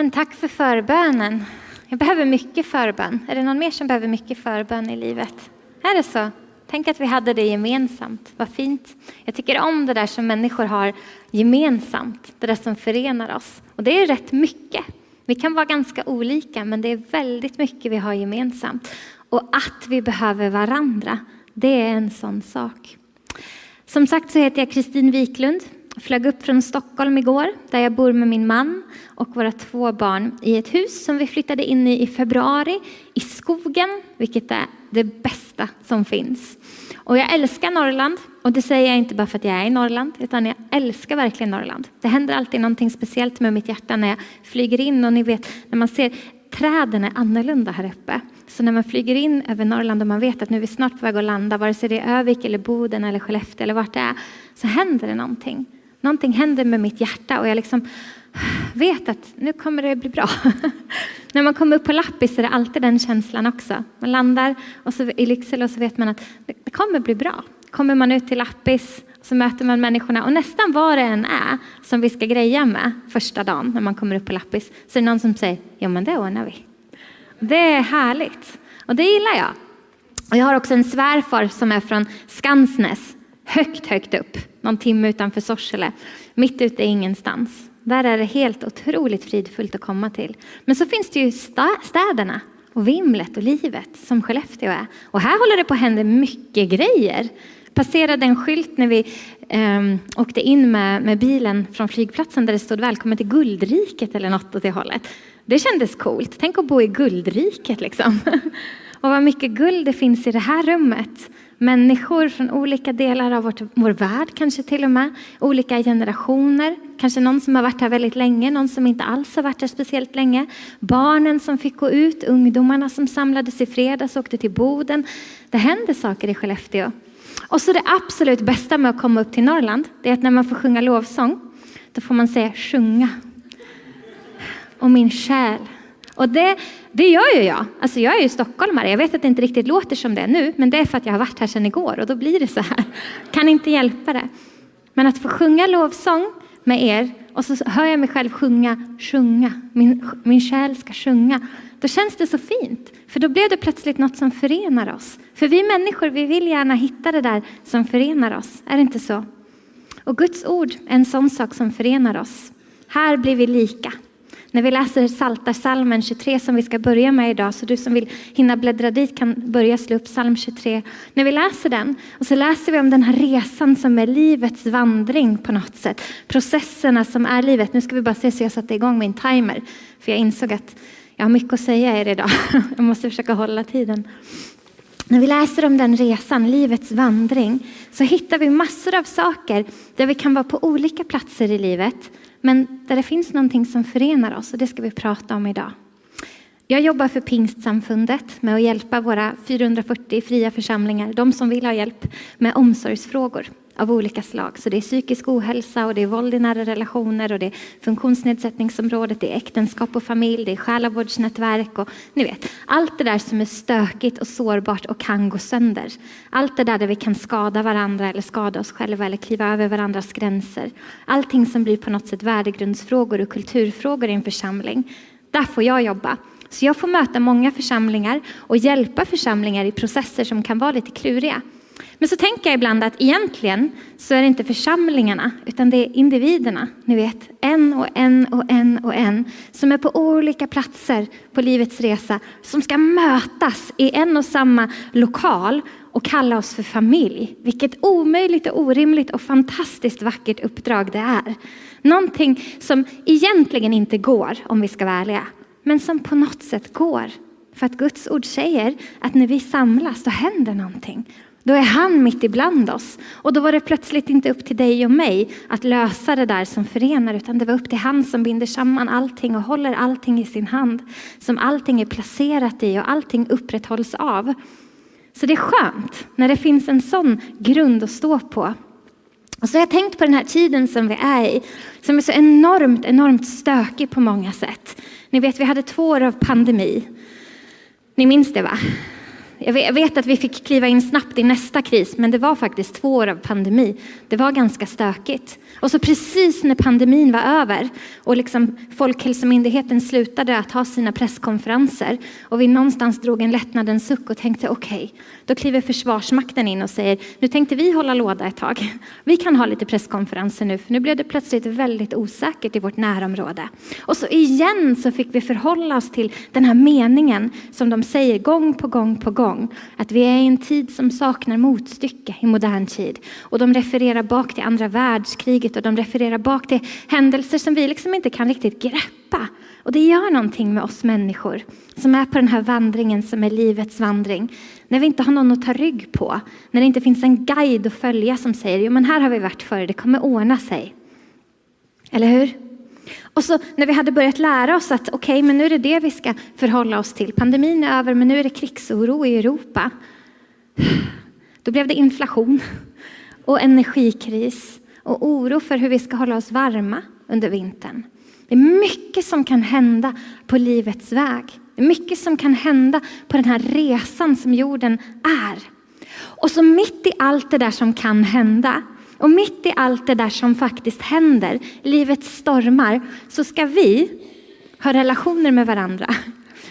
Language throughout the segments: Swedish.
Amen, tack för förbönen. Jag behöver mycket förbön. Är det någon mer som behöver mycket förbön i livet? Är det så? Tänk att vi hade det gemensamt. Vad fint. Jag tycker om det där som människor har gemensamt, det där som förenar oss. Och det är rätt mycket. Vi kan vara ganska olika, men det är väldigt mycket vi har gemensamt. Och att vi behöver varandra, det är en sån sak. Som sagt så heter jag Kristin Wiklund. Flög upp från Stockholm igår, där jag bor med min man och våra två barn i ett hus som vi flyttade in i i februari i skogen, vilket är det bästa som finns. Och jag älskar Norrland och det säger jag inte bara för att jag är i Norrland, utan jag älskar verkligen Norrland. Det händer alltid någonting speciellt med mitt hjärta när jag flyger in och ni vet när man ser träden är annorlunda här uppe. Så när man flyger in över Norrland och man vet att nu är vi snart på väg att landa, vare sig det är Övik eller Boden eller Skellefteå eller vart det är, så händer det någonting. Någonting händer med mitt hjärta och jag liksom vet att nu kommer det bli bra. När man kommer upp på Lappis är det alltid den känslan också. Man landar och så i Lycksele och så vet man att det kommer bli bra. Kommer man ut till Lappis så möter man människorna och nästan vad det än är som vi ska greja med första dagen när man kommer upp på Lappis så är det någon som säger ja men det ordnar vi. Det är härligt och det gillar jag. Och jag har också en svärfar som är från Skansnäs, högt, högt upp, någon timme utanför Sorsele, mitt ute i ingenstans. Där är det helt otroligt fridfullt att komma till. Men så finns det ju städerna och vimlet och livet som Skellefteå är. Och här håller det på att hända mycket grejer. Passerade en skylt när vi um, åkte in med, med bilen från flygplatsen där det stod välkommen till Guldriket eller något åt det hållet. Det kändes coolt. Tänk att bo i Guldriket liksom. och vad mycket guld det finns i det här rummet. Människor från olika delar av vårt, vår värld kanske till och med. Olika generationer. Kanske någon som har varit här väldigt länge, någon som inte alls har varit här speciellt länge. Barnen som fick gå ut, ungdomarna som samlades i fredags och åkte till Boden. Det händer saker i Skellefteå. Och så det absolut bästa med att komma upp till Norrland, det är att när man får sjunga lovsång, då får man säga sjunga. Och min själ. Och det, det gör ju jag. Alltså jag är ju stockholmare. Jag vet att det inte riktigt låter som det nu, men det är för att jag har varit här sedan igår och då blir det så här. Kan inte hjälpa det. Men att få sjunga lovsång med er och så hör jag mig själv sjunga, sjunga, min, min själ ska sjunga. Då känns det så fint, för då blev det plötsligt något som förenar oss. För vi människor, vi vill gärna hitta det där som förenar oss, är det inte så? Och Guds ord är en sån sak som förenar oss. Här blir vi lika. När vi läser Saltarsalmen 23 som vi ska börja med idag, så du som vill hinna bläddra dit kan börja slå upp psalm 23. När vi läser den, och så läser vi om den här resan som är livets vandring på något sätt. Processerna som är livet. Nu ska vi bara se så jag satte igång min timer, för jag insåg att jag har mycket att säga er idag. Jag måste försöka hålla tiden. När vi läser om den resan, livets vandring, så hittar vi massor av saker där vi kan vara på olika platser i livet, men där det finns någonting som förenar oss och det ska vi prata om idag. Jag jobbar för Pingstsamfundet med att hjälpa våra 440 fria församlingar, de som vill ha hjälp med omsorgsfrågor av olika slag. Så det är psykisk ohälsa och det är våld i nära relationer och det är funktionsnedsättningsområdet, det är äktenskap och familj, det är själavårdsnätverk och ni vet, allt det där som är stökigt och sårbart och kan gå sönder. Allt det där där vi kan skada varandra eller skada oss själva eller kliva över varandras gränser. Allting som blir på något sätt värdegrundsfrågor och kulturfrågor i en församling. Där får jag jobba. Så jag får möta många församlingar och hjälpa församlingar i processer som kan vara lite kluriga. Men så tänker jag ibland att egentligen så är det inte församlingarna, utan det är individerna. Ni vet, en och en och en och en som är på olika platser på livets resa, som ska mötas i en och samma lokal och kalla oss för familj. Vilket omöjligt och orimligt och fantastiskt vackert uppdrag det är. Någonting som egentligen inte går, om vi ska vara ärliga, men som på något sätt går. För att Guds ord säger att när vi samlas, då händer någonting. Då är han mitt ibland oss. Och då var det plötsligt inte upp till dig och mig att lösa det där som förenar, utan det var upp till han som binder samman allting och håller allting i sin hand. Som allting är placerat i och allting upprätthålls av. Så det är skönt när det finns en sån grund att stå på. Och så har jag tänkt på den här tiden som vi är i, som är så enormt, enormt stökig på många sätt. Ni vet, vi hade två år av pandemi. Ni minns det va? Jag vet att vi fick kliva in snabbt i nästa kris, men det var faktiskt två år av pandemi. Det var ganska stökigt. Och så precis när pandemin var över och liksom Folkhälsomyndigheten slutade att ha sina presskonferenser och vi någonstans drog en lättnadens suck och tänkte okej, okay, då kliver Försvarsmakten in och säger nu tänkte vi hålla låda ett tag. Vi kan ha lite presskonferenser nu för nu blev det plötsligt väldigt osäkert i vårt närområde. Och så igen så fick vi förhålla oss till den här meningen som de säger gång på gång på gång. Att vi är i en tid som saknar motstycke i modern tid. Och de refererar bak till andra världskriget och de refererar bak till händelser som vi liksom inte kan riktigt greppa. Och det gör någonting med oss människor som är på den här vandringen som är livets vandring. När vi inte har någon att ta rygg på, när det inte finns en guide att följa som säger jo men här har vi varit förr, det kommer ordna sig. Eller hur? Och så när vi hade börjat lära oss att okej, okay, men nu är det det vi ska förhålla oss till. Pandemin är över, men nu är det krigsoro i Europa. Då blev det inflation och energikris och oro för hur vi ska hålla oss varma under vintern. Det är mycket som kan hända på livets väg. Det är mycket som kan hända på den här resan som jorden är. Och så mitt i allt det där som kan hända och mitt i allt det där som faktiskt händer, livets stormar, så ska vi ha relationer med varandra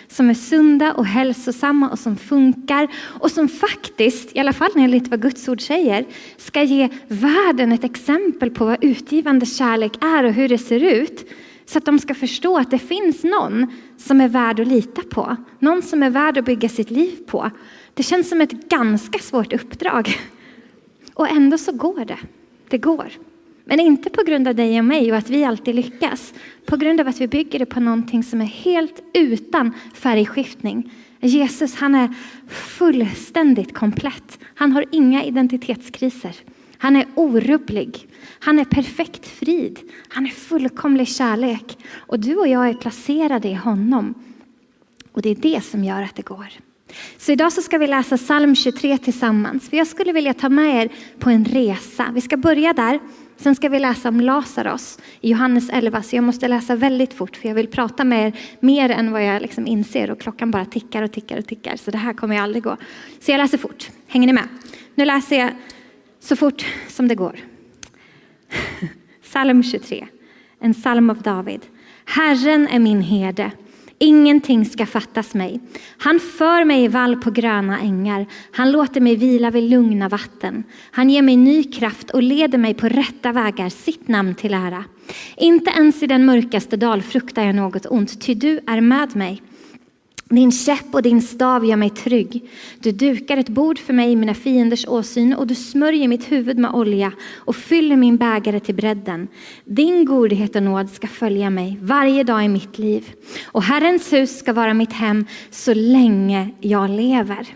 som är sunda och hälsosamma och som funkar och som faktiskt, i alla fall enligt vad Guds ord säger, ska ge världen ett exempel på vad utgivande kärlek är och hur det ser ut. Så att de ska förstå att det finns någon som är värd att lita på. Någon som är värd att bygga sitt liv på. Det känns som ett ganska svårt uppdrag. Och ändå så går det. Det går. Men inte på grund av dig och mig och att vi alltid lyckas. På grund av att vi bygger det på någonting som är helt utan färgskiftning. Jesus han är fullständigt komplett. Han har inga identitetskriser. Han är orubblig. Han är perfekt frid. Han är fullkomlig kärlek. Och du och jag är placerade i honom. Och det är det som gör att det går. Så idag så ska vi läsa psalm 23 tillsammans. För jag skulle vilja ta med er på en resa. Vi ska börja där. Sen ska vi läsa om Lazarus i Johannes 11. Så jag måste läsa väldigt fort för jag vill prata med er mer än vad jag liksom inser. Och klockan bara tickar och tickar och tickar. Så det här kommer jag aldrig gå. Så jag läser fort. Hänger ni med? Nu läser jag så fort som det går. Psalm 23. En psalm av David. Herren är min herde. Ingenting ska fattas mig. Han för mig i vall på gröna ängar. Han låter mig vila vid lugna vatten. Han ger mig ny kraft och leder mig på rätta vägar, sitt namn till ära. Inte ens i den mörkaste dal fruktar jag något ont, ty du är med mig. Din käpp och din stav gör mig trygg. Du dukar ett bord för mig i mina fienders åsyn och du smörjer mitt huvud med olja och fyller min bägare till bredden. Din godhet och nåd ska följa mig varje dag i mitt liv och Herrens hus ska vara mitt hem så länge jag lever.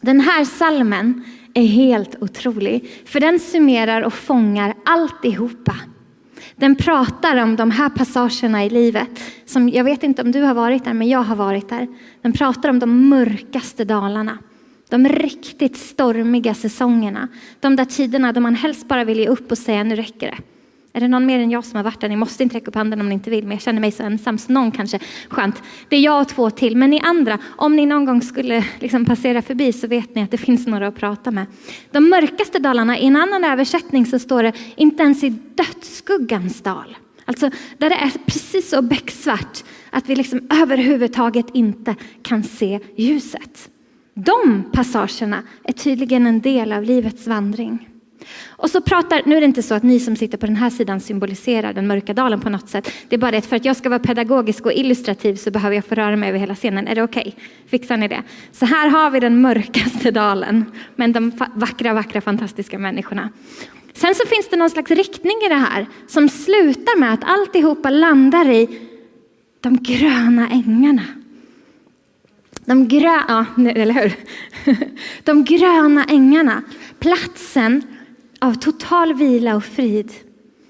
Den här salmen är helt otrolig för den summerar och fångar alltihopa den pratar om de här passagerna i livet. Som jag vet inte om du har varit där, men jag har varit där. Den pratar om de mörkaste dalarna. De riktigt stormiga säsongerna. De där tiderna då man helst bara vill ge upp och säga nu räcker det. Är det någon mer än jag som har varit där? Ni måste inte räcka upp handen om ni inte vill, men jag känner mig så ensam, så någon kanske. Skönt. Det är jag och två till, men ni andra, om ni någon gång skulle liksom passera förbi så vet ni att det finns några att prata med. De mörkaste dalarna, i en annan översättning så står det inte ens i dödsskuggans dal. Alltså där det är precis så becksvart att vi liksom överhuvudtaget inte kan se ljuset. De passagerna är tydligen en del av livets vandring. Och så pratar, nu är det inte så att ni som sitter på den här sidan symboliserar den mörka dalen på något sätt. Det är bara det att för att jag ska vara pedagogisk och illustrativ så behöver jag få röra mig över hela scenen. Är det okej? Okay? Fixar ni det? Så här har vi den mörkaste dalen, men de vackra, vackra, fantastiska människorna. Sen så finns det någon slags riktning i det här som slutar med att alltihopa landar i de gröna ängarna. De gröna, ja, eller hur? De gröna ängarna, platsen av total vila och frid.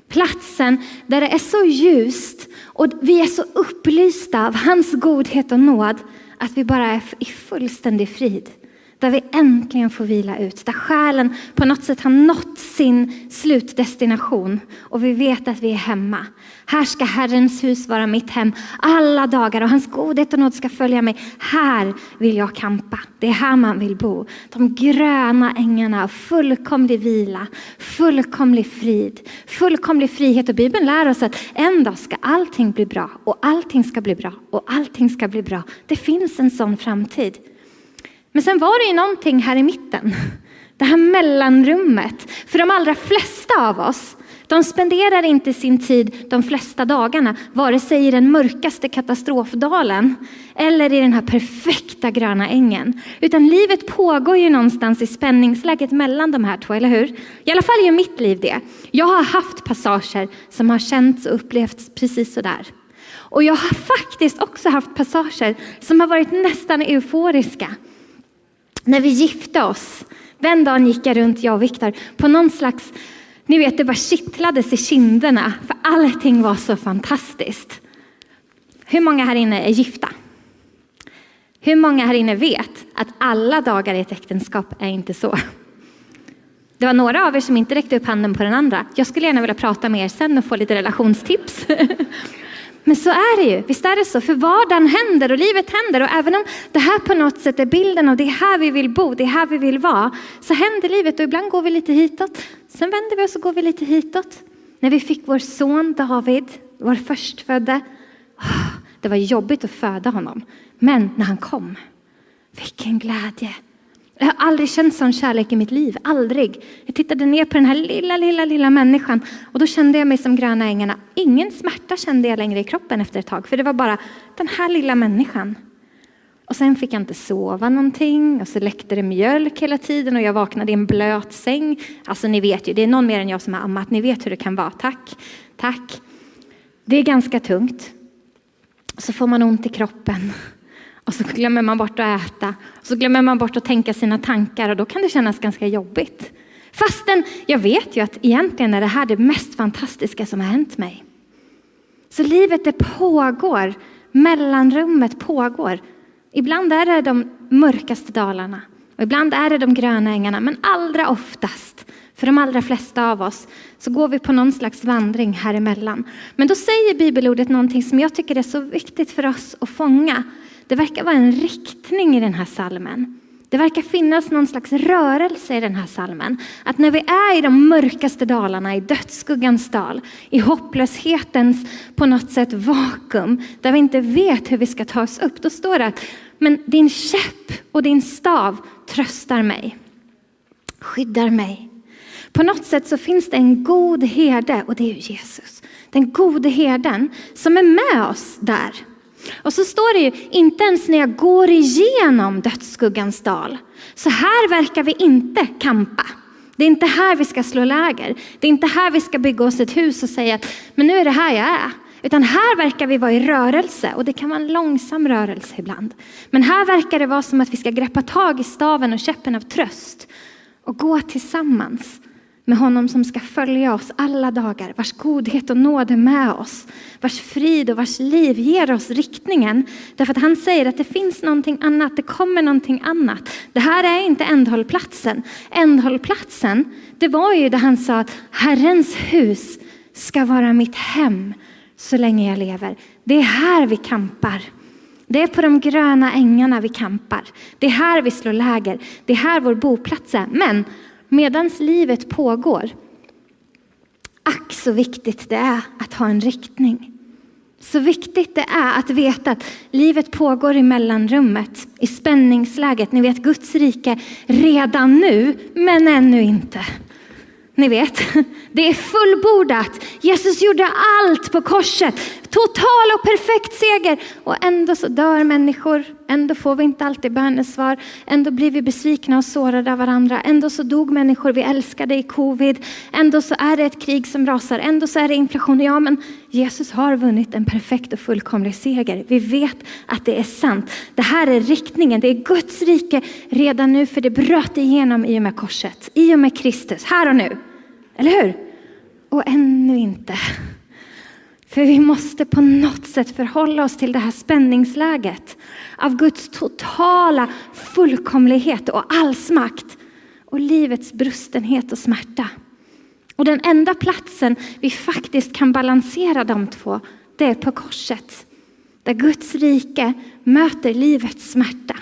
Platsen där det är så ljust och vi är så upplysta av hans godhet och nåd att vi bara är i fullständig frid. Där vi äntligen får vila ut, där själen på något sätt har nått sin slutdestination och vi vet att vi är hemma. Här ska Herrens hus vara mitt hem alla dagar och hans godhet och nåd ska följa mig. Här vill jag kampa. Det är här man vill bo. De gröna ängarna, fullkomlig vila, fullkomlig frid, fullkomlig frihet. Och Bibeln lär oss att en dag ska allting bli bra och allting ska bli bra och allting ska bli bra. Det finns en sån framtid. Men sen var det ju någonting här i mitten. Det här mellanrummet. För de allra flesta av oss, de spenderar inte sin tid de flesta dagarna, vare sig i den mörkaste katastrofdalen eller i den här perfekta gröna ängen. Utan livet pågår ju någonstans i spänningsläget mellan de här två, eller hur? I alla fall gör mitt liv det. Jag har haft passager som har känts och upplevts precis sådär. Och jag har faktiskt också haft passager som har varit nästan euforiska när vi gifte oss. Den dagen gick jag runt, jag och Viktor, på någon slags, ni vet det bara kittlades i kinderna för allting var så fantastiskt. Hur många här inne är gifta? Hur många här inne vet att alla dagar i ett äktenskap är inte så? Det var några av er som inte räckte upp handen på den andra. Jag skulle gärna vilja prata med er sen och få lite relationstips. Men så är det ju, visst är det så? För vardagen händer och livet händer och även om det här på något sätt är bilden av det är här vi vill bo, det är här vi vill vara, så händer livet och ibland går vi lite hitåt. Sen vänder vi oss och går vi lite hitåt. När vi fick vår son David, vår förstfödde, det var jobbigt att föda honom. Men när han kom, vilken glädje! Jag har aldrig känt sån kärlek i mitt liv, aldrig. Jag tittade ner på den här lilla, lilla, lilla människan och då kände jag mig som gröna ängarna. Ingen smärta kände jag längre i kroppen efter ett tag, för det var bara den här lilla människan. Och sen fick jag inte sova någonting och så läckte det mjölk hela tiden och jag vaknade i en blöt säng. Alltså ni vet ju, det är någon mer än jag som har ammat, ni vet hur det kan vara. Tack, tack. Det är ganska tungt. Så får man ont i kroppen. Och så glömmer man bort att äta. Och så glömmer man bort att tänka sina tankar och då kan det kännas ganska jobbigt. Fastän jag vet ju att egentligen är det här det mest fantastiska som har hänt mig. Så livet det pågår, mellanrummet pågår. Ibland är det de mörkaste dalarna och ibland är det de gröna ängarna, men allra oftast, för de allra flesta av oss, så går vi på någon slags vandring här emellan. Men då säger bibelordet någonting som jag tycker är så viktigt för oss att fånga. Det verkar vara en riktning i den här salmen. Det verkar finnas någon slags rörelse i den här salmen. Att när vi är i de mörkaste dalarna, i dödsskuggans dal, i hopplöshetens på något sätt vakuum, där vi inte vet hur vi ska ta oss upp, då står det att men din käpp och din stav tröstar mig, skyddar mig. På något sätt så finns det en god herde och det är Jesus. Den gode herden som är med oss där. Och så står det ju, inte ens när jag går igenom dödsskuggans dal. Så här verkar vi inte kampa. Det är inte här vi ska slå läger. Det är inte här vi ska bygga oss ett hus och säga att men nu är det här jag är. Utan här verkar vi vara i rörelse och det kan vara en långsam rörelse ibland. Men här verkar det vara som att vi ska greppa tag i staven och käppen av tröst och gå tillsammans med honom som ska följa oss alla dagar, vars godhet och nåd är med oss, vars frid och vars liv ger oss riktningen. Därför att han säger att det finns någonting annat, det kommer någonting annat. Det här är inte ändhållplatsen. Ändhållplatsen, det var ju där han sa att Herrens hus ska vara mitt hem så länge jag lever. Det är här vi kampar. Det är på de gröna ängarna vi kampar. Det är här vi slår läger. Det är här vår boplats är. Men medans livet pågår, ack så viktigt det är att ha en riktning. Så viktigt det är att veta att livet pågår i mellanrummet, i spänningsläget. Ni vet Guds rike redan nu, men ännu inte. Ni vet, det är fullbordat. Jesus gjorde allt på korset. Total och perfekt seger. Och ändå så dör människor. Ändå får vi inte alltid bönesvar. Ändå blir vi besvikna och sårade av varandra. Ändå så dog människor vi älskade i covid. Ändå så är det ett krig som rasar. Ändå så är det inflation. Ja, men Jesus har vunnit en perfekt och fullkomlig seger. Vi vet att det är sant. Det här är riktningen. Det är Guds rike redan nu, för det bröt igenom i och med korset. I och med Kristus, här och nu. Eller hur? Och ännu inte. För vi måste på något sätt förhålla oss till det här spänningsläget av Guds totala fullkomlighet och allsmakt och livets brustenhet och smärta. Och den enda platsen vi faktiskt kan balansera de två, det är på korset. Där Guds rike möter livets smärta.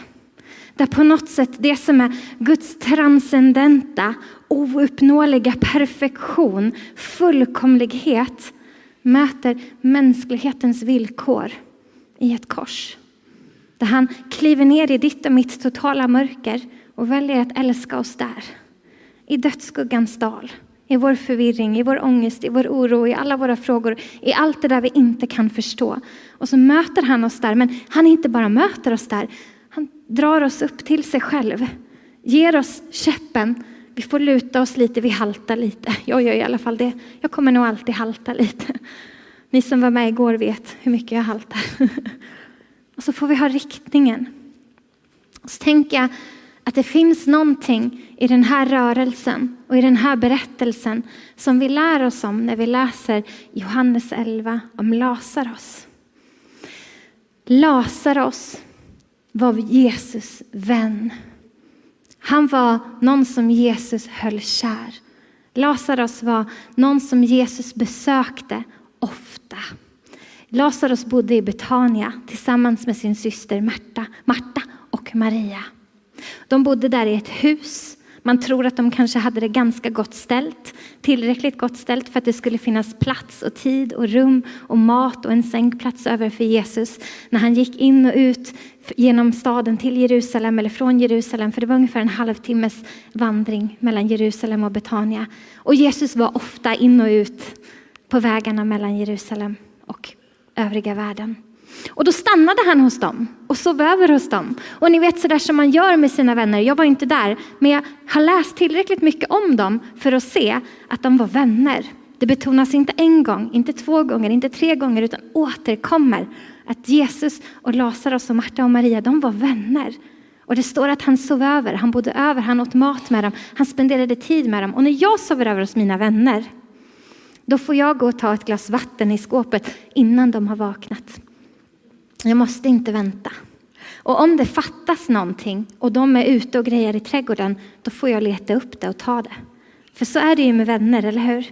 Där på något sätt det som är Guds transcendenta, ouppnåeliga perfektion, fullkomlighet möter mänsklighetens villkor i ett kors. Där han kliver ner i ditt och mitt totala mörker och väljer att älska oss där. I dödsskuggans dal, i vår förvirring, i vår ångest, i vår oro, i alla våra frågor, i allt det där vi inte kan förstå. Och så möter han oss där, men han inte bara möter oss där, han drar oss upp till sig själv, ger oss käppen. Vi får luta oss lite, vi haltar lite. Jag gör i alla fall det. Jag kommer nog alltid halta lite. Ni som var med igår vet hur mycket jag haltar. Och så får vi ha riktningen. Och så tänker jag att det finns någonting i den här rörelsen och i den här berättelsen som vi lär oss om när vi läser Johannes 11 om Lazarus. Lazarus var Jesus vän. Han var någon som Jesus höll kär. Lazarus var någon som Jesus besökte ofta. Lazarus bodde i Betania tillsammans med sin syster Marta, Marta och Maria. De bodde där i ett hus. Man tror att de kanske hade det ganska gott ställt, tillräckligt gott ställt för att det skulle finnas plats och tid och rum och mat och en sängplats över för Jesus när han gick in och ut genom staden till Jerusalem eller från Jerusalem, för det var ungefär en halvtimmes vandring mellan Jerusalem och Betania. Och Jesus var ofta in och ut på vägarna mellan Jerusalem och övriga världen. Och då stannade han hos dem och sov över hos dem. Och ni vet sådär som man gör med sina vänner. Jag var inte där, men jag har läst tillräckligt mycket om dem för att se att de var vänner. Det betonas inte en gång, inte två gånger, inte tre gånger, utan återkommer att Jesus och Lazarus och Marta och Maria, de var vänner. Och det står att han sov över, han bodde över, han åt mat med dem, han spenderade tid med dem. Och när jag sover över hos mina vänner, då får jag gå och ta ett glas vatten i skåpet innan de har vaknat. Jag måste inte vänta. Och om det fattas någonting och de är ute och grejer i trädgården, då får jag leta upp det och ta det. För så är det ju med vänner, eller hur?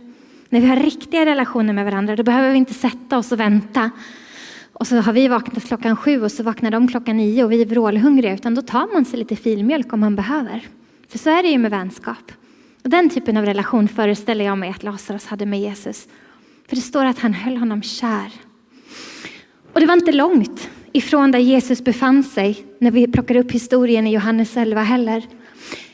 När vi har riktiga relationer med varandra, då behöver vi inte sätta oss och vänta. Och så har vi vaknat klockan sju och så vaknar de klockan nio och vi är vrålhungriga, utan då tar man sig lite filmjölk om man behöver. För så är det ju med vänskap. Och den typen av relation föreställer jag mig att Lazarus hade med Jesus. För det står att han höll honom kär. Och det var inte långt ifrån där Jesus befann sig när vi plockar upp historien i Johannes 11 heller.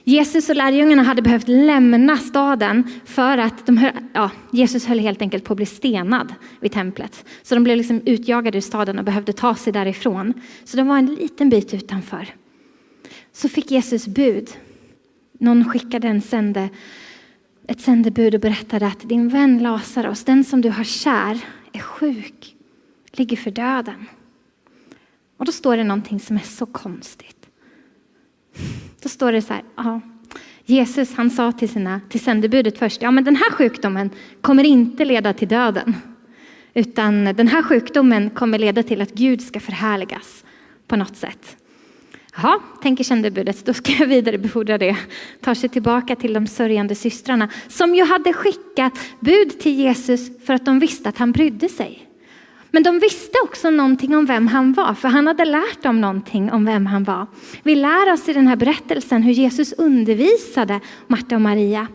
Jesus och lärjungarna hade behövt lämna staden för att de hör, ja, Jesus höll helt enkelt på att bli stenad vid templet. Så de blev liksom utjagade ur staden och behövde ta sig därifrån. Så de var en liten bit utanför. Så fick Jesus bud. Någon skickade en sände, ett sändebud och berättade att din vän Lazarus, den som du har kär, är sjuk ligger för döden. Och då står det någonting som är så konstigt. Då står det så här, ja, Jesus han sa till, sina, till sändebudet först, ja men den här sjukdomen kommer inte leda till döden. Utan den här sjukdomen kommer leda till att Gud ska förhärligas på något sätt. Jaha, tänker sändebudet, då ska jag vidarebefordra det. Tar sig tillbaka till de sörjande systrarna som ju hade skickat bud till Jesus för att de visste att han brydde sig. Men de visste också någonting om vem han var, för han hade lärt dem någonting om vem han var. Vi lär oss i den här berättelsen hur Jesus undervisade Marta och Maria.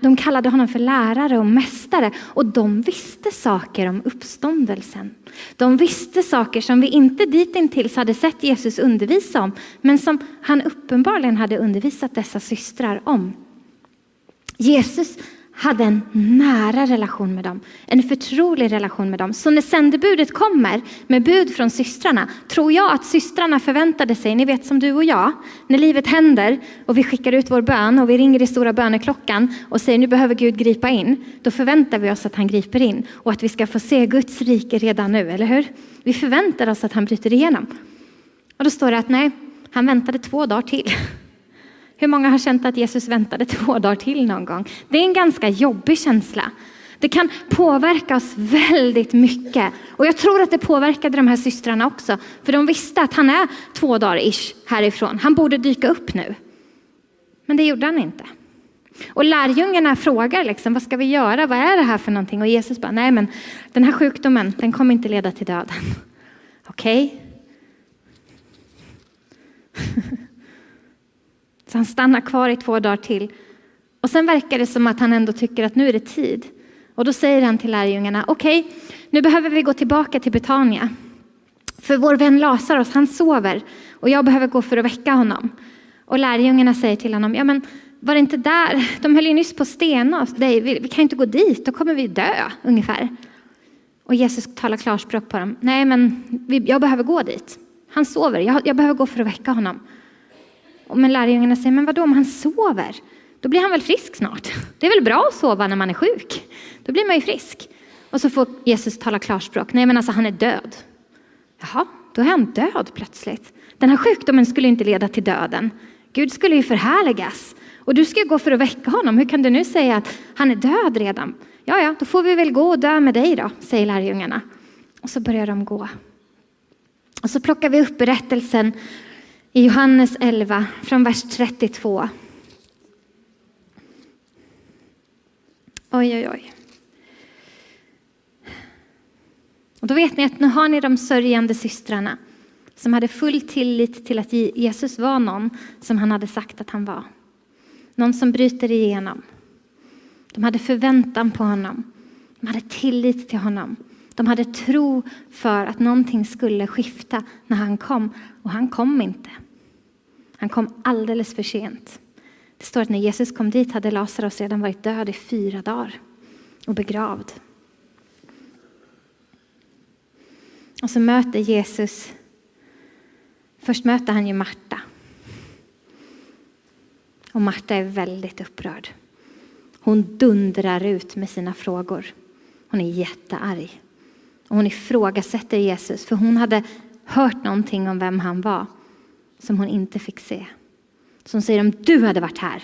De kallade honom för lärare och mästare och de visste saker om uppståndelsen. De visste saker som vi inte ditintills hade sett Jesus undervisa om, men som han uppenbarligen hade undervisat dessa systrar om. Jesus hade en nära relation med dem, en förtrolig relation med dem. Så när sändebudet kommer med bud från systrarna tror jag att systrarna förväntade sig, ni vet som du och jag, när livet händer och vi skickar ut vår bön och vi ringer i stora böneklockan och säger nu behöver Gud gripa in. Då förväntar vi oss att han griper in och att vi ska få se Guds rike redan nu, eller hur? Vi förväntar oss att han bryter igenom. Och då står det att nej, han väntade två dagar till. Hur många har känt att Jesus väntade två dagar till någon gång? Det är en ganska jobbig känsla. Det kan påverka oss väldigt mycket. Och jag tror att det påverkade de här systrarna också. För de visste att han är två dagar ish härifrån. Han borde dyka upp nu. Men det gjorde han inte. Och lärjungarna frågar liksom, vad ska vi göra? Vad är det här för någonting? Och Jesus bara, nej men den här sjukdomen, den kommer inte leda till döden. Okej? Okay? Så han stannar kvar i två dagar till. Och sen verkar det som att han ändå tycker att nu är det tid. Och då säger han till lärjungarna, okej, okay, nu behöver vi gå tillbaka till Betania. För vår vän Lazarus, han sover och jag behöver gå för att väcka honom. Och lärjungarna säger till honom, ja men var det inte där, de höll ju nyss på att stena oss, vi, vi kan inte gå dit, då kommer vi dö ungefär. Och Jesus talar klarspråk på dem, nej men jag behöver gå dit. Han sover, jag, jag behöver gå för att väcka honom. Men lärjungarna säger, men vadå om han sover? Då blir han väl frisk snart? Det är väl bra att sova när man är sjuk? Då blir man ju frisk. Och så får Jesus tala klarspråk. Nej, men alltså han är död. Jaha, då är han död plötsligt. Den här sjukdomen skulle inte leda till döden. Gud skulle ju förhärligas. Och du ska ju gå för att väcka honom. Hur kan du nu säga att han är död redan? Ja, ja, då får vi väl gå och dö med dig då, säger lärjungarna. Och så börjar de gå. Och så plockar vi upp berättelsen i Johannes 11 från vers 32. Oj, oj, oj. Och då vet ni att nu har ni de sörjande systrarna som hade full tillit till att Jesus var någon som han hade sagt att han var. Någon som bryter igenom. De hade förväntan på honom. De hade tillit till honom. De hade tro för att någonting skulle skifta när han kom. Och han kom inte. Han kom alldeles för sent. Det står att när Jesus kom dit hade Lazarus redan varit död i fyra dagar och begravd. Och så möter Jesus, först möter han ju Marta. Och Marta är väldigt upprörd. Hon dundrar ut med sina frågor. Hon är jättearg. Och hon ifrågasätter Jesus, för hon hade hört någonting om vem han var som hon inte fick se. Som säger om du hade varit här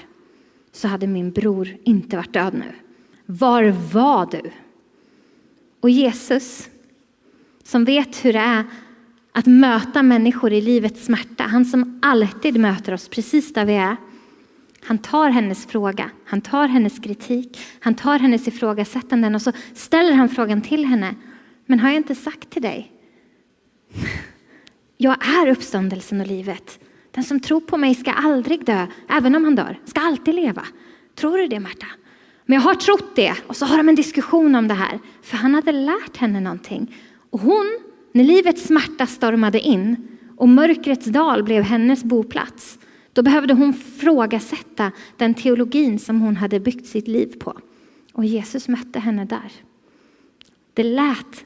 så hade min bror inte varit död nu. Var var du? Och Jesus, som vet hur det är att möta människor i livets smärta, han som alltid möter oss precis där vi är. Han tar hennes fråga, han tar hennes kritik, han tar hennes ifrågasättanden och så ställer han frågan till henne. Men har jag inte sagt till dig? Jag är uppståndelsen och livet. Den som tror på mig ska aldrig dö, även om han dör, ska alltid leva. Tror du det Marta? Men jag har trott det. Och så har de en diskussion om det här. För han hade lärt henne någonting. Och hon, när livets smärta stormade in och mörkrets dal blev hennes boplats, då behövde hon frågasätta den teologin som hon hade byggt sitt liv på. Och Jesus mötte henne där. Det lät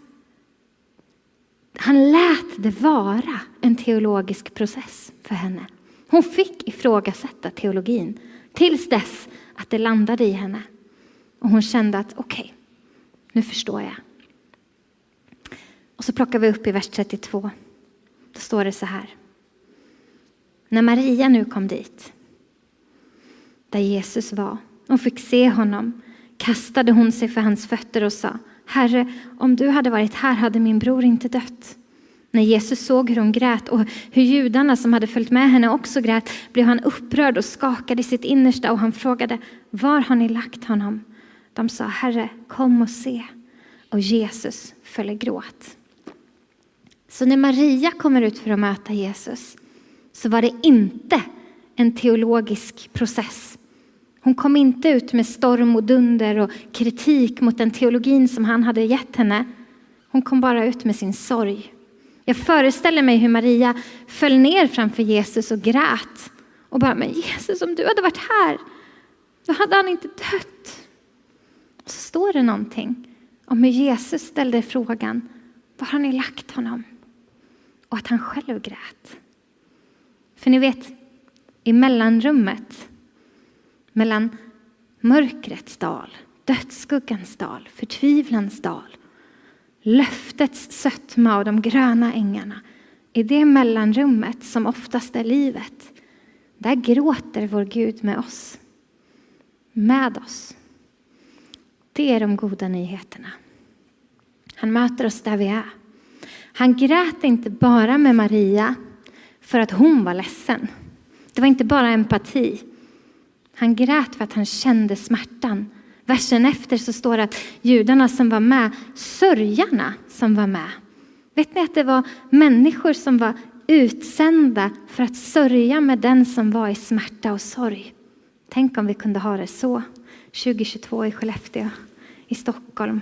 han lät det vara en teologisk process för henne. Hon fick ifrågasätta teologin tills dess att det landade i henne. Och hon kände att okej, okay, nu förstår jag. Och så plockar vi upp i vers 32. Då står det så här. När Maria nu kom dit, där Jesus var, och fick se honom, kastade hon sig för hans fötter och sa Herre, om du hade varit här hade min bror inte dött. När Jesus såg hur hon grät och hur judarna som hade följt med henne också grät blev han upprörd och skakade i sitt innersta och han frågade Var har ni lagt honom? De sa Herre, kom och se. Och Jesus föll i gråt. Så när Maria kommer ut för att möta Jesus så var det inte en teologisk process hon kom inte ut med storm och dunder och kritik mot den teologin som han hade gett henne. Hon kom bara ut med sin sorg. Jag föreställer mig hur Maria föll ner framför Jesus och grät. Och bara, men Jesus om du hade varit här, då hade han inte dött. Så står det någonting om hur Jesus ställde frågan, var har ni lagt honom? Och att han själv grät. För ni vet, i mellanrummet mellan mörkrets dal, dödsskuggans dal, förtvivlans dal, löftets sötma och de gröna ängarna. I det mellanrummet som oftast är livet, där gråter vår Gud med oss. Med oss. Det är de goda nyheterna. Han möter oss där vi är. Han grät inte bara med Maria för att hon var ledsen. Det var inte bara empati. Han grät för att han kände smärtan. Versen efter så står det att judarna som var med, sörjarna som var med. Vet ni att det var människor som var utsända för att sörja med den som var i smärta och sorg. Tänk om vi kunde ha det så 2022 i Skellefteå, i Stockholm,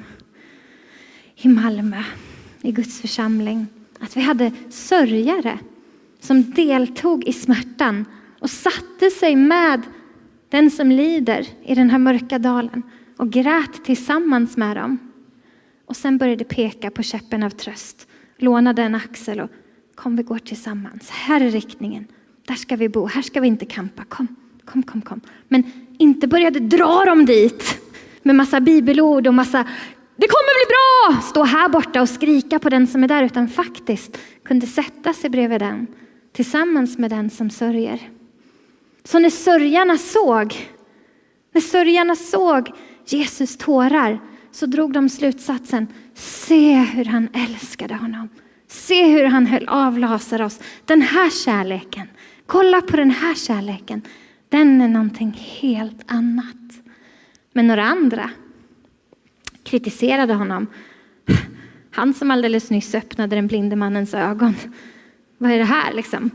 i Malmö, i Guds församling. Att vi hade sörjare som deltog i smärtan och satte sig med den som lider i den här mörka dalen och grät tillsammans med dem. Och sen började peka på käppen av tröst, lånade en axel och kom vi går tillsammans. Här är riktningen. Där ska vi bo, här ska vi inte kampa. Kom, kom, kom, kom. Men inte började dra dem dit med massa bibelord och massa det kommer bli bra! Stå här borta och skrika på den som är där, utan faktiskt kunde sätta sig bredvid den tillsammans med den som sörjer. Så när sörjarna såg, när sörjarna såg Jesus tårar så drog de slutsatsen, se hur han älskade honom. Se hur han höll av Lazarus. Den här kärleken, kolla på den här kärleken. Den är någonting helt annat. Men några andra kritiserade honom. Han som alldeles nyss öppnade den blinde mannens ögon. Vad är det här liksom?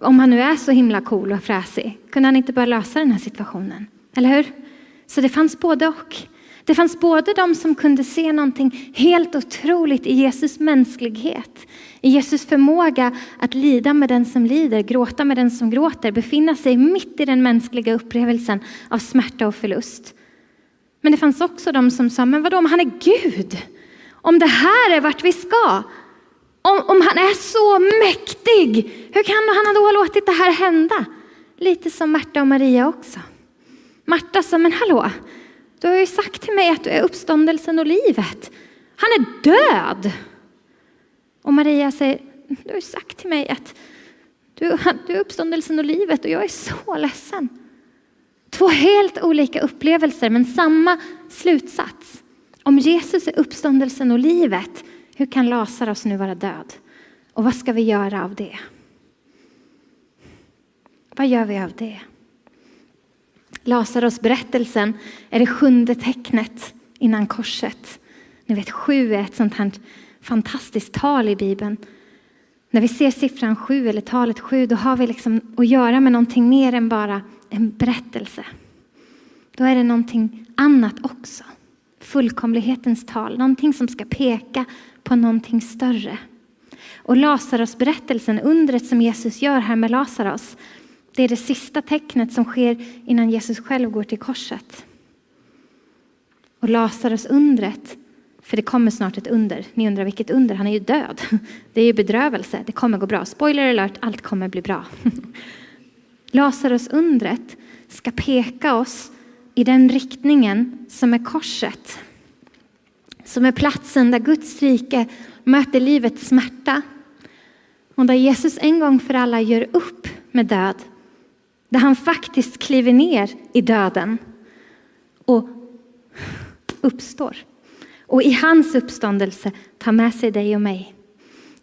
Om han nu är så himla cool och fräsig, kunde han inte bara lösa den här situationen? Eller hur? Så det fanns både och. Det fanns både de som kunde se någonting helt otroligt i Jesus mänsklighet, i Jesus förmåga att lida med den som lider, gråta med den som gråter, befinna sig mitt i den mänskliga upplevelsen av smärta och förlust. Men det fanns också de som sa, men vadå om han är Gud? Om det här är vart vi ska? Om, om han är så mäktig, hur kan han då ha låtit det här hända? Lite som Marta och Maria också. Marta sa, men hallå, du har ju sagt till mig att du är uppståndelsen och livet. Han är död. Och Maria säger, du har ju sagt till mig att du, du är uppståndelsen och livet och jag är så ledsen. Två helt olika upplevelser men samma slutsats. Om Jesus är uppståndelsen och livet, hur kan Lazarus nu vara död? Och vad ska vi göra av det? Vad gör vi av det? Lazarus berättelsen är det sjunde tecknet innan korset. Ni vet sju är ett sånt här fantastiskt tal i Bibeln. När vi ser siffran sju eller talet sju, då har vi liksom att göra med någonting mer än bara en berättelse. Då är det någonting annat också. Fullkomlighetens tal, någonting som ska peka på någonting större. Och Lazarus berättelsen, undret som Jesus gör här med Lazarus, det är det sista tecknet som sker innan Jesus själv går till korset. Och Lazarus undret, för det kommer snart ett under. Ni undrar vilket under? Han är ju död. Det är ju bedrövelse. Det kommer gå bra. Spoiler alert, allt kommer bli bra. Lazarus undret ska peka oss i den riktningen som är korset. Som är platsen där Guds rike möter livets smärta. Och där Jesus en gång för alla gör upp med död. Där han faktiskt kliver ner i döden och uppstår. Och i hans uppståndelse tar med sig dig och mig.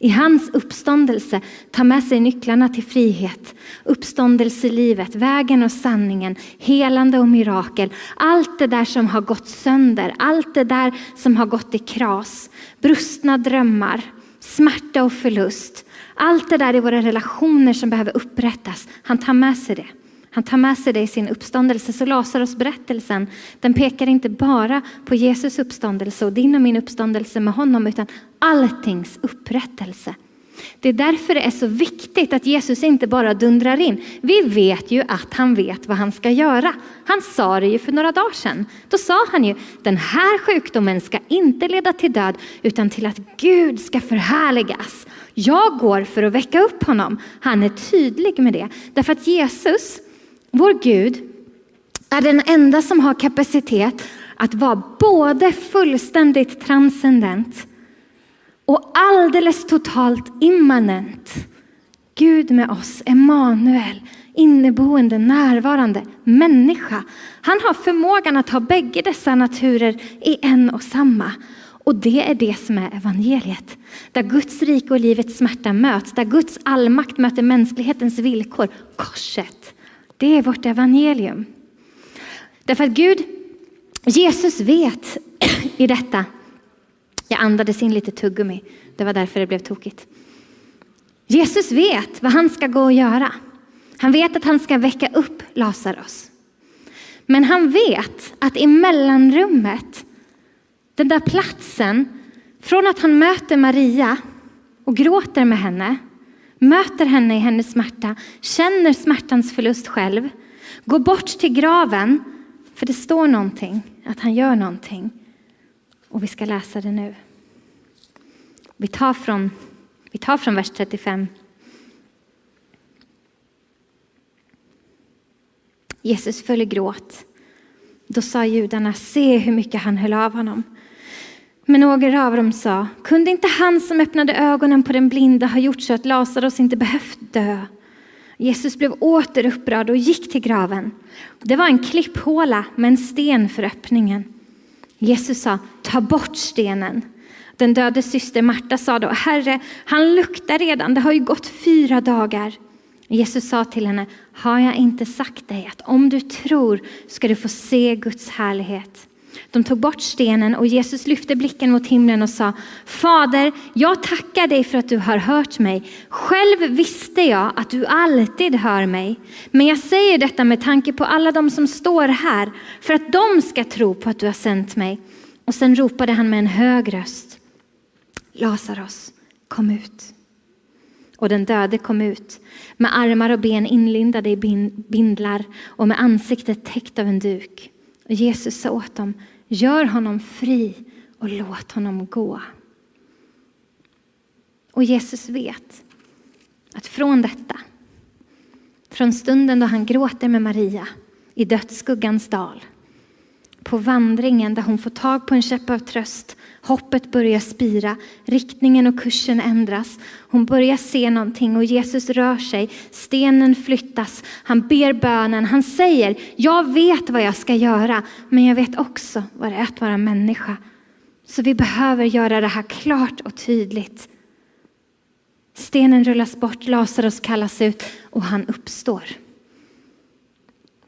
I hans uppståndelse ta med sig nycklarna till frihet, uppståndelselivet, vägen och sanningen, helande och mirakel. Allt det där som har gått sönder, allt det där som har gått i kras, brustna drömmar, smärta och förlust. Allt det där i våra relationer som behöver upprättas, han tar med sig det. Han tar med sig det i sin uppståndelse. Så Lazarus berättelsen, den pekar inte bara på Jesus uppståndelse och din och min uppståndelse med honom, utan alltings upprättelse. Det är därför det är så viktigt att Jesus inte bara dundrar in. Vi vet ju att han vet vad han ska göra. Han sa det ju för några dagar sedan. Då sa han ju, den här sjukdomen ska inte leda till död, utan till att Gud ska förhärligas. Jag går för att väcka upp honom. Han är tydlig med det. Därför att Jesus, vår Gud är den enda som har kapacitet att vara både fullständigt transcendent och alldeles totalt immanent. Gud med oss, Emanuel, inneboende, närvarande, människa. Han har förmågan att ha bägge dessa naturer i en och samma. Och det är det som är evangeliet. Där Guds rike och livets smärta möts, där Guds allmakt möter mänsklighetens villkor. Korset, det är vårt evangelium. Därför att Gud, Jesus vet i detta. Jag andades in lite tuggummi, det var därför det blev tokigt. Jesus vet vad han ska gå och göra. Han vet att han ska väcka upp Lazarus. Men han vet att i mellanrummet, den där platsen, från att han möter Maria och gråter med henne, möter henne i hennes smärta, känner smärtans förlust själv, går bort till graven, för det står någonting, att han gör någonting. Och vi ska läsa det nu. Vi tar från, vi tar från vers 35. Jesus föll i gråt. Då sa judarna, se hur mycket han höll av honom. Men några av dem sa, kunde inte han som öppnade ögonen på den blinda ha gjort så att Lazarus inte behövt dö? Jesus blev åter upprörd och gick till graven. Det var en klipphåla med en sten för öppningen. Jesus sa, ta bort stenen. Den döde syster Marta sa då, Herre, han luktar redan, det har ju gått fyra dagar. Jesus sa till henne, har jag inte sagt dig att om du tror ska du få se Guds härlighet? De tog bort stenen och Jesus lyfte blicken mot himlen och sa, Fader, jag tackar dig för att du har hört mig. Själv visste jag att du alltid hör mig. Men jag säger detta med tanke på alla de som står här, för att de ska tro på att du har sänt mig. Och sen ropade han med en hög röst, Lazarus, kom ut. Och den döde kom ut med armar och ben inlindade i bindlar och med ansiktet täckt av en duk. Och Jesus sa åt dem, gör honom fri och låt honom gå. Och Jesus vet att från detta, från stunden då han gråter med Maria i dödsskuggans dal, på vandringen där hon får tag på en käpp av tröst Hoppet börjar spira, riktningen och kursen ändras. Hon börjar se någonting och Jesus rör sig. Stenen flyttas. Han ber bönen. Han säger, jag vet vad jag ska göra, men jag vet också vad det är att vara människa. Så vi behöver göra det här klart och tydligt. Stenen rullas bort, Lazarus kallas ut och han uppstår.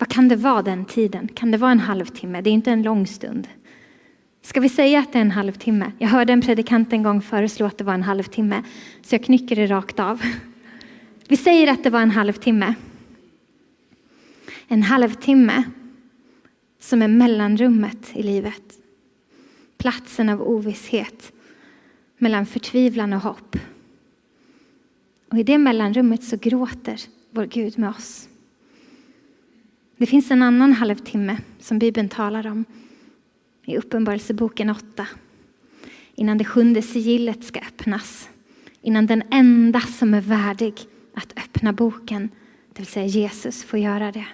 Vad kan det vara den tiden? Kan det vara en halvtimme? Det är inte en lång stund. Ska vi säga att det är en halvtimme? Jag hörde en predikant en gång föreslå att det var en halvtimme, så jag knycker det rakt av. Vi säger att det var en halvtimme. En halvtimme som är mellanrummet i livet. Platsen av ovisshet mellan förtvivlan och hopp. Och i det mellanrummet så gråter vår Gud med oss. Det finns en annan halvtimme som Bibeln talar om i Uppenbarelseboken 8. Innan det sjunde sigillet ska öppnas. Innan den enda som är värdig att öppna boken, det vill säga Jesus, får göra det.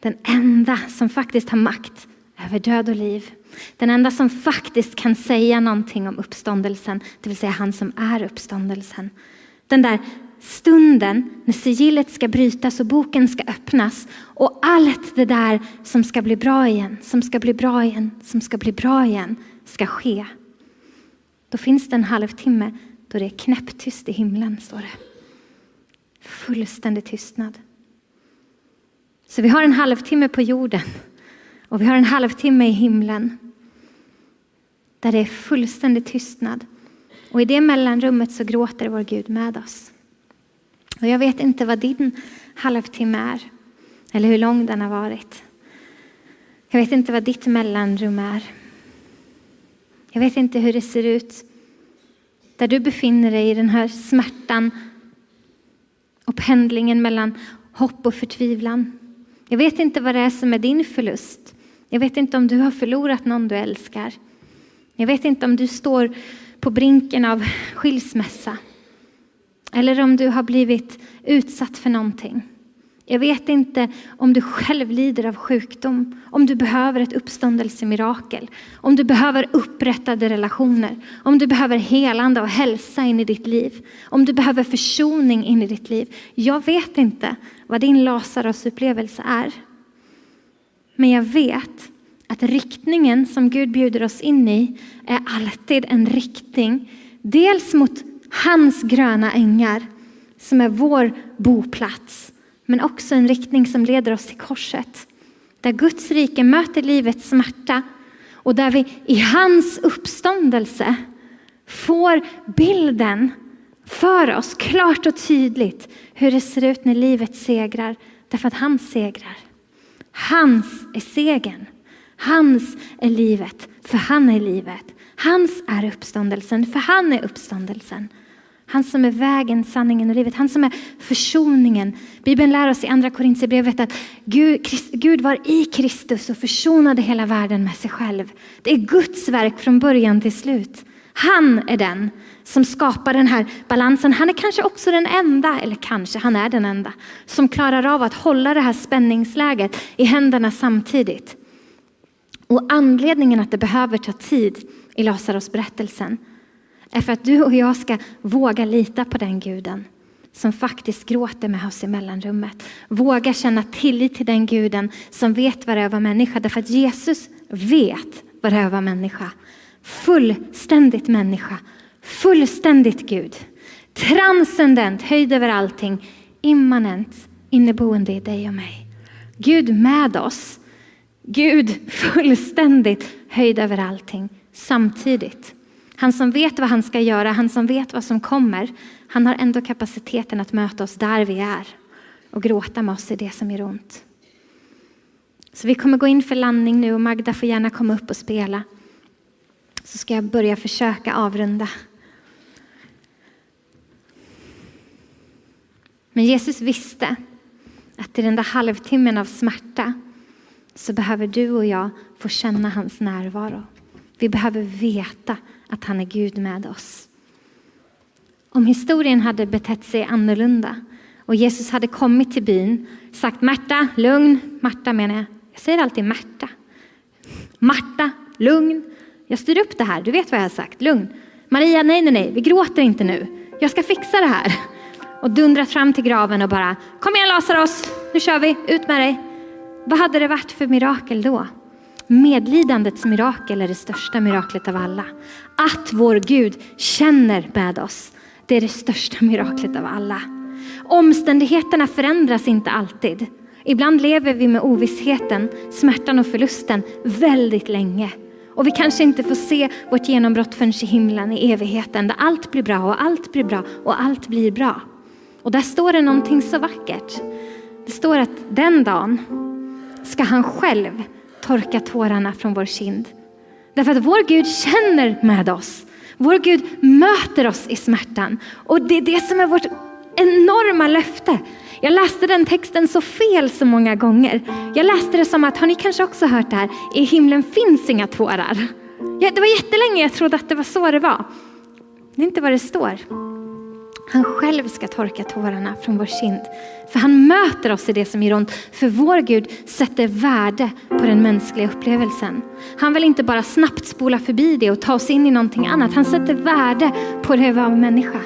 Den enda som faktiskt har makt över död och liv. Den enda som faktiskt kan säga någonting om uppståndelsen, det vill säga han som är uppståndelsen. Den där stunden när sigillet ska brytas och boken ska öppnas och allt det där som ska bli bra igen, som ska bli bra igen, som ska bli bra igen ska ske. Då finns det en halvtimme då det är knäpptyst i himlen, står det. Fullständig tystnad. Så vi har en halvtimme på jorden och vi har en halvtimme i himlen där det är fullständig tystnad. Och i det mellanrummet så gråter vår Gud med oss. Och jag vet inte vad din halvtimme är, eller hur lång den har varit. Jag vet inte vad ditt mellanrum är. Jag vet inte hur det ser ut där du befinner dig i den här smärtan och pendlingen mellan hopp och förtvivlan. Jag vet inte vad det är som är din förlust. Jag vet inte om du har förlorat någon du älskar. Jag vet inte om du står på brinken av skilsmässa. Eller om du har blivit utsatt för någonting. Jag vet inte om du själv lider av sjukdom, om du behöver ett uppståndelsemirakel, om du behöver upprättade relationer, om du behöver helande och hälsa in i ditt liv, om du behöver försoning in i ditt liv. Jag vet inte vad din Lazarus-upplevelse är. Men jag vet att riktningen som Gud bjuder oss in i är alltid en riktning, dels mot hans gröna ängar som är vår boplats, men också en riktning som leder oss till korset. Där Guds rike möter livets smärta och där vi i hans uppståndelse får bilden för oss klart och tydligt hur det ser ut när livet segrar, därför att han segrar. Hans är segern. Hans är livet, för han är livet. Hans är uppståndelsen, för han är uppståndelsen. Han som är vägen, sanningen och livet. Han som är försoningen. Bibeln lär oss i andra Korintierbrevet att Gud, Gud var i Kristus och försonade hela världen med sig själv. Det är Guds verk från början till slut. Han är den som skapar den här balansen. Han är kanske också den enda, eller kanske han är den enda, som klarar av att hålla det här spänningsläget i händerna samtidigt. Och anledningen att det behöver ta tid i Lazarus berättelsen är för att du och jag ska våga lita på den guden som faktiskt gråter med oss i mellanrummet. Våga känna tillit till den guden som vet vad det är att vara människa. Därför att Jesus vet vad det är att vara människa. Fullständigt människa. Fullständigt Gud. Transcendent, höjd över allting. Immanent, inneboende i dig och mig. Gud med oss. Gud fullständigt höjd över allting samtidigt. Han som vet vad han ska göra, han som vet vad som kommer, han har ändå kapaciteten att möta oss där vi är och gråta med oss i det som gör ont. Så vi kommer gå in för landning nu och Magda får gärna komma upp och spela. Så ska jag börja försöka avrunda. Men Jesus visste att i den där halvtimmen av smärta så behöver du och jag få känna hans närvaro. Vi behöver veta att han är Gud med oss. Om historien hade betett sig annorlunda och Jesus hade kommit till byn, sagt Märta, lugn, Marta menar jag. Jag säger alltid Märta. Marta, lugn. Jag styr upp det här, du vet vad jag har sagt, lugn. Maria, nej, nej, nej, vi gråter inte nu. Jag ska fixa det här. Och dundrat fram till graven och bara, kom igen Lazarus, nu kör vi, ut med dig. Vad hade det varit för mirakel då? Medlidandets mirakel är det största miraklet av alla. Att vår Gud känner med oss, det är det största miraklet av alla. Omständigheterna förändras inte alltid. Ibland lever vi med ovissheten, smärtan och förlusten väldigt länge. Och vi kanske inte får se vårt genombrott förrän i himlen i evigheten där allt blir bra och allt blir bra och allt blir bra. Och där står det någonting så vackert. Det står att den dagen ska han själv torka tårarna från vår kind. Därför att vår Gud känner med oss. Vår Gud möter oss i smärtan. Och det är det som är vårt enorma löfte. Jag läste den texten så fel så många gånger. Jag läste det som att, har ni kanske också hört det här? I himlen finns inga tårar. Ja, det var jättelänge jag trodde att det var så det var. Det är inte vad det står. Han själv ska torka tårarna från vår kind. För han möter oss i det som gör ont. För vår Gud sätter värde på den mänskliga upplevelsen. Han vill inte bara snabbt spola förbi det och ta oss in i någonting annat. Han sätter värde på det att vara människa.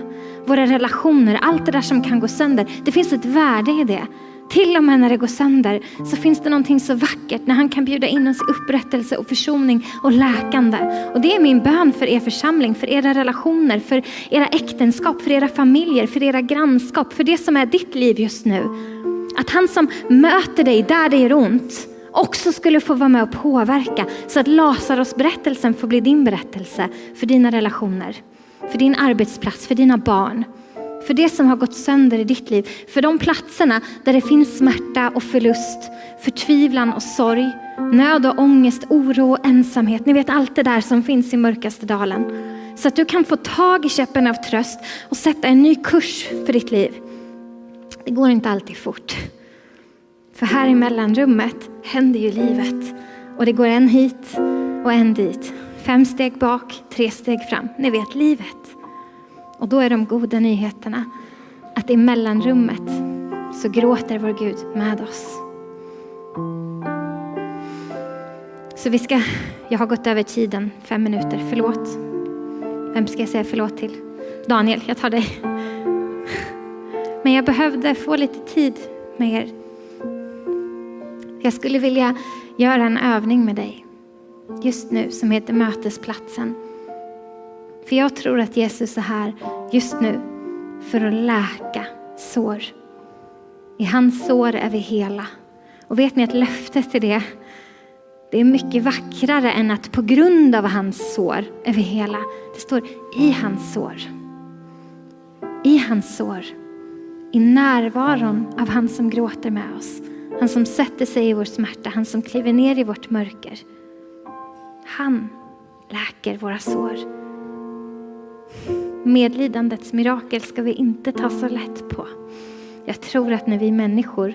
Våra relationer, allt det där som kan gå sönder. Det finns ett värde i det. Till och med när det går sönder så finns det någonting så vackert när han kan bjuda in oss i upprättelse och försoning och läkande. Och det är min bön för er församling, för era relationer, för era äktenskap, för era familjer, för era grannskap, för det som är ditt liv just nu. Att han som möter dig där det gör ont också skulle få vara med och påverka så att Lazarus berättelsen får bli din berättelse för dina relationer, för din arbetsplats, för dina barn. För det som har gått sönder i ditt liv. För de platserna där det finns smärta och förlust, förtvivlan och sorg, nöd och ångest, oro och ensamhet. Ni vet allt det där som finns i mörkaste dalen. Så att du kan få tag i käppen av tröst och sätta en ny kurs för ditt liv. Det går inte alltid fort. För här i mellanrummet händer ju livet. Och det går en hit och en dit. Fem steg bak, tre steg fram. Ni vet livet. Och då är de goda nyheterna att i mellanrummet så gråter vår Gud med oss. Så vi ska, jag har gått över tiden, fem minuter, förlåt. Vem ska jag säga förlåt till? Daniel, jag tar dig. Men jag behövde få lite tid med er. Jag skulle vilja göra en övning med dig just nu som heter mötesplatsen. För jag tror att Jesus är här just nu för att läka sår. I hans sår är vi hela. Och vet ni att löftet till det, det är mycket vackrare än att på grund av hans sår är vi hela. Det står i hans sår. I hans sår. I närvaron av han som gråter med oss. Han som sätter sig i vår smärta, han som kliver ner i vårt mörker. Han läker våra sår. Medlidandets mirakel ska vi inte ta så lätt på. Jag tror att när vi människor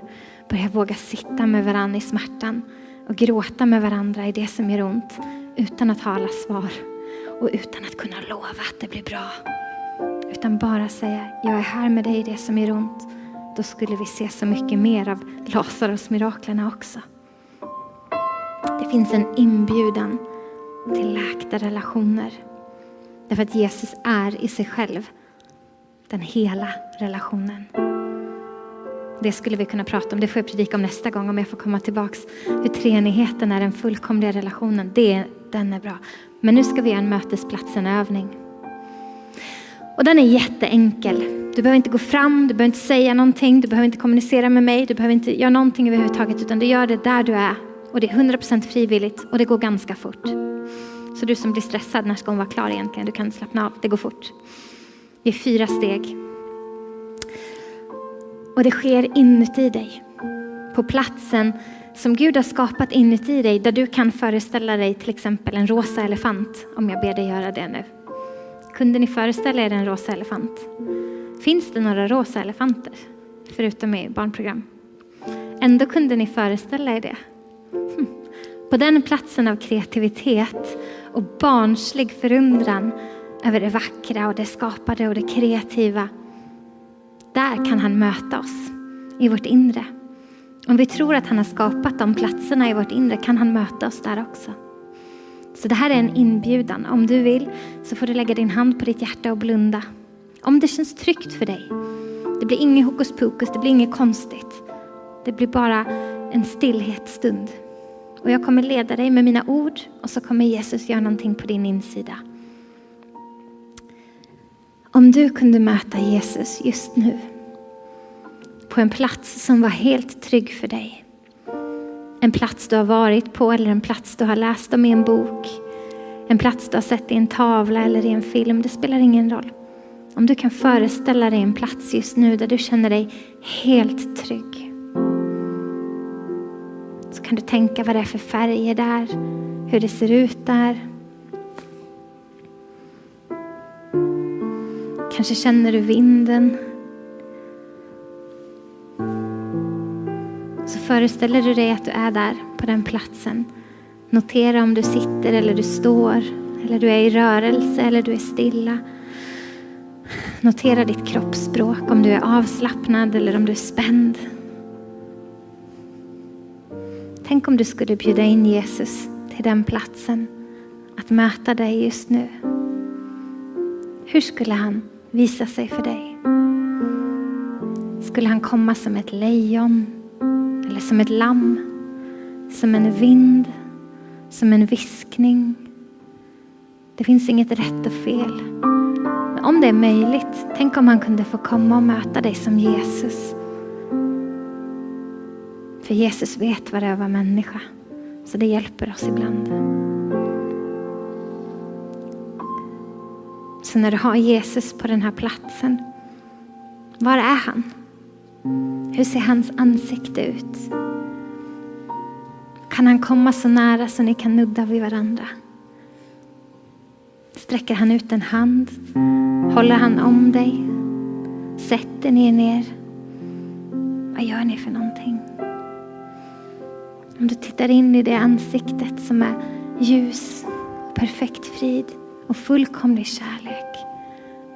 börjar våga sitta med varandra i smärtan och gråta med varandra i det som gör ont utan att ha alla svar och utan att kunna lova att det blir bra. Utan bara säga, jag är här med dig i det som gör ont. Då skulle vi se så mycket mer av Lazarus miraklerna också. Det finns en inbjudan till läkta relationer. Därför att Jesus är i sig själv den hela relationen. Det skulle vi kunna prata om, det får jag predika om nästa gång om jag får komma tillbaks. Hur treenigheten är den fullkomliga relationen, det, den är bra. Men nu ska vi göra en mötesplatsen-övning. Och den är jätteenkel. Du behöver inte gå fram, du behöver inte säga någonting, du behöver inte kommunicera med mig, du behöver inte göra någonting överhuvudtaget utan du gör det där du är. Och det är 100% frivilligt och det går ganska fort. Så du som blir stressad, när ska hon vara klar egentligen? Du kan slappna av, det går fort. Det är fyra steg. Och det sker inuti dig. På platsen som Gud har skapat inuti dig, där du kan föreställa dig till exempel en rosa elefant, om jag ber dig göra det nu. Kunde ni föreställa er en rosa elefant? Finns det några rosa elefanter? Förutom i barnprogram. Ändå kunde ni föreställa er det. Hm. På den platsen av kreativitet och barnslig förundran över det vackra och det skapade och det kreativa. Där kan han möta oss i vårt inre. Om vi tror att han har skapat de platserna i vårt inre kan han möta oss där också. Så det här är en inbjudan. Om du vill så får du lägga din hand på ditt hjärta och blunda. Om det känns tryggt för dig. Det blir inget hokus pokus, det blir inget konstigt. Det blir bara en stillhetsstund. Och jag kommer leda dig med mina ord och så kommer Jesus göra någonting på din insida. Om du kunde möta Jesus just nu på en plats som var helt trygg för dig. En plats du har varit på eller en plats du har läst om i en bok. En plats du har sett i en tavla eller i en film. Det spelar ingen roll. Om du kan föreställa dig en plats just nu där du känner dig helt trygg. Så kan du tänka vad det är för färger där, hur det ser ut där. Kanske känner du vinden. Så föreställer du dig att du är där på den platsen. Notera om du sitter eller du står, eller du är i rörelse eller du är stilla. Notera ditt kroppsspråk, om du är avslappnad eller om du är spänd. Tänk om du skulle bjuda in Jesus till den platsen att möta dig just nu. Hur skulle han visa sig för dig? Skulle han komma som ett lejon eller som ett lamm? Som en vind? Som en viskning? Det finns inget rätt och fel. Men om det är möjligt, tänk om han kunde få komma och möta dig som Jesus. För Jesus vet vad det är att vara människa. Så det hjälper oss ibland. Så när du har Jesus på den här platsen, var är han? Hur ser hans ansikte ut? Kan han komma så nära så ni kan nudda vid varandra? Sträcker han ut en hand? Håller han om dig? Sätter ni er ner? Vad gör ni för någonting? Om du tittar in i det ansiktet som är ljus, perfekt frid och fullkomlig kärlek.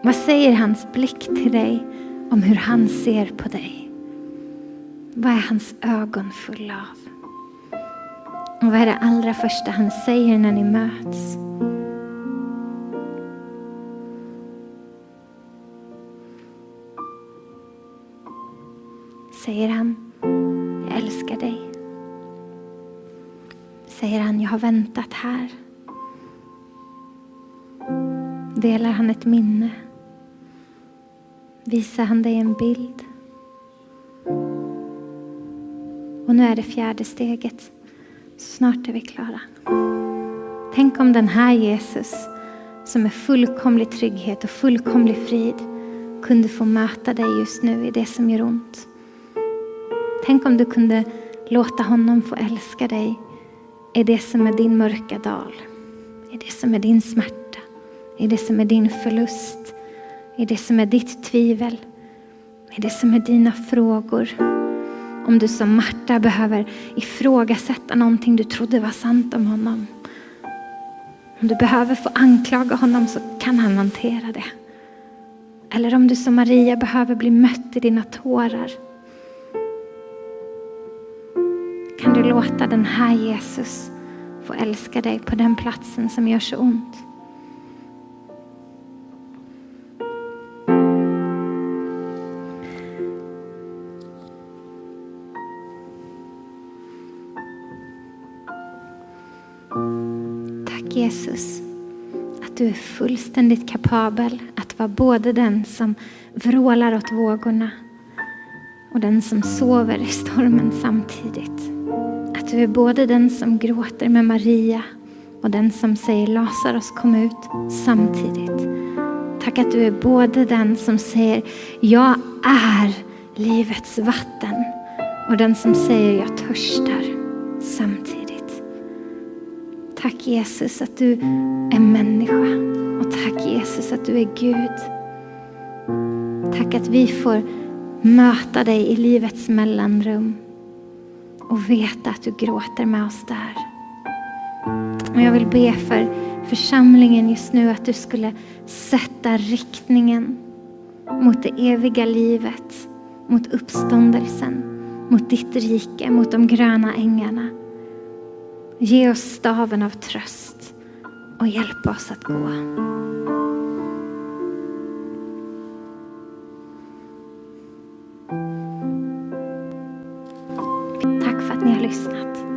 Vad säger hans blick till dig om hur han ser på dig? Vad är hans ögon fulla av? Och vad är det allra första han säger när ni möts? Säger han, Säger han, jag har väntat här. Delar han ett minne? Visar han dig en bild? Och nu är det fjärde steget. Snart är vi klara. Tänk om den här Jesus som är fullkomlig trygghet och fullkomlig frid kunde få möta dig just nu i det som gör ont. Tänk om du kunde låta honom få älska dig är det som är din mörka dal, Är det som är din smärta, Är det som är din förlust, Är det som är ditt tvivel, Är det som är dina frågor. Om du som Marta behöver ifrågasätta någonting du trodde var sant om honom. Om du behöver få anklaga honom så kan han hantera det. Eller om du som Maria behöver bli mött i dina tårar. Kan du låta den här Jesus få älska dig på den platsen som gör så ont? Tack Jesus, att du är fullständigt kapabel att vara både den som vrålar åt vågorna och den som sover i stormen samtidigt. Att du är både den som gråter med Maria och den som säger Lazarus kom ut samtidigt. Tack att du är både den som säger jag är livets vatten och den som säger jag törstar samtidigt. Tack Jesus att du är människa och tack Jesus att du är Gud. Tack att vi får möta dig i livets mellanrum och veta att du gråter med oss där. Och jag vill be för församlingen just nu att du skulle sätta riktningen mot det eviga livet, mot uppståndelsen, mot ditt rike, mot de gröna ängarna. Ge oss staven av tröst och hjälp oss att gå. Ni har lyssnat.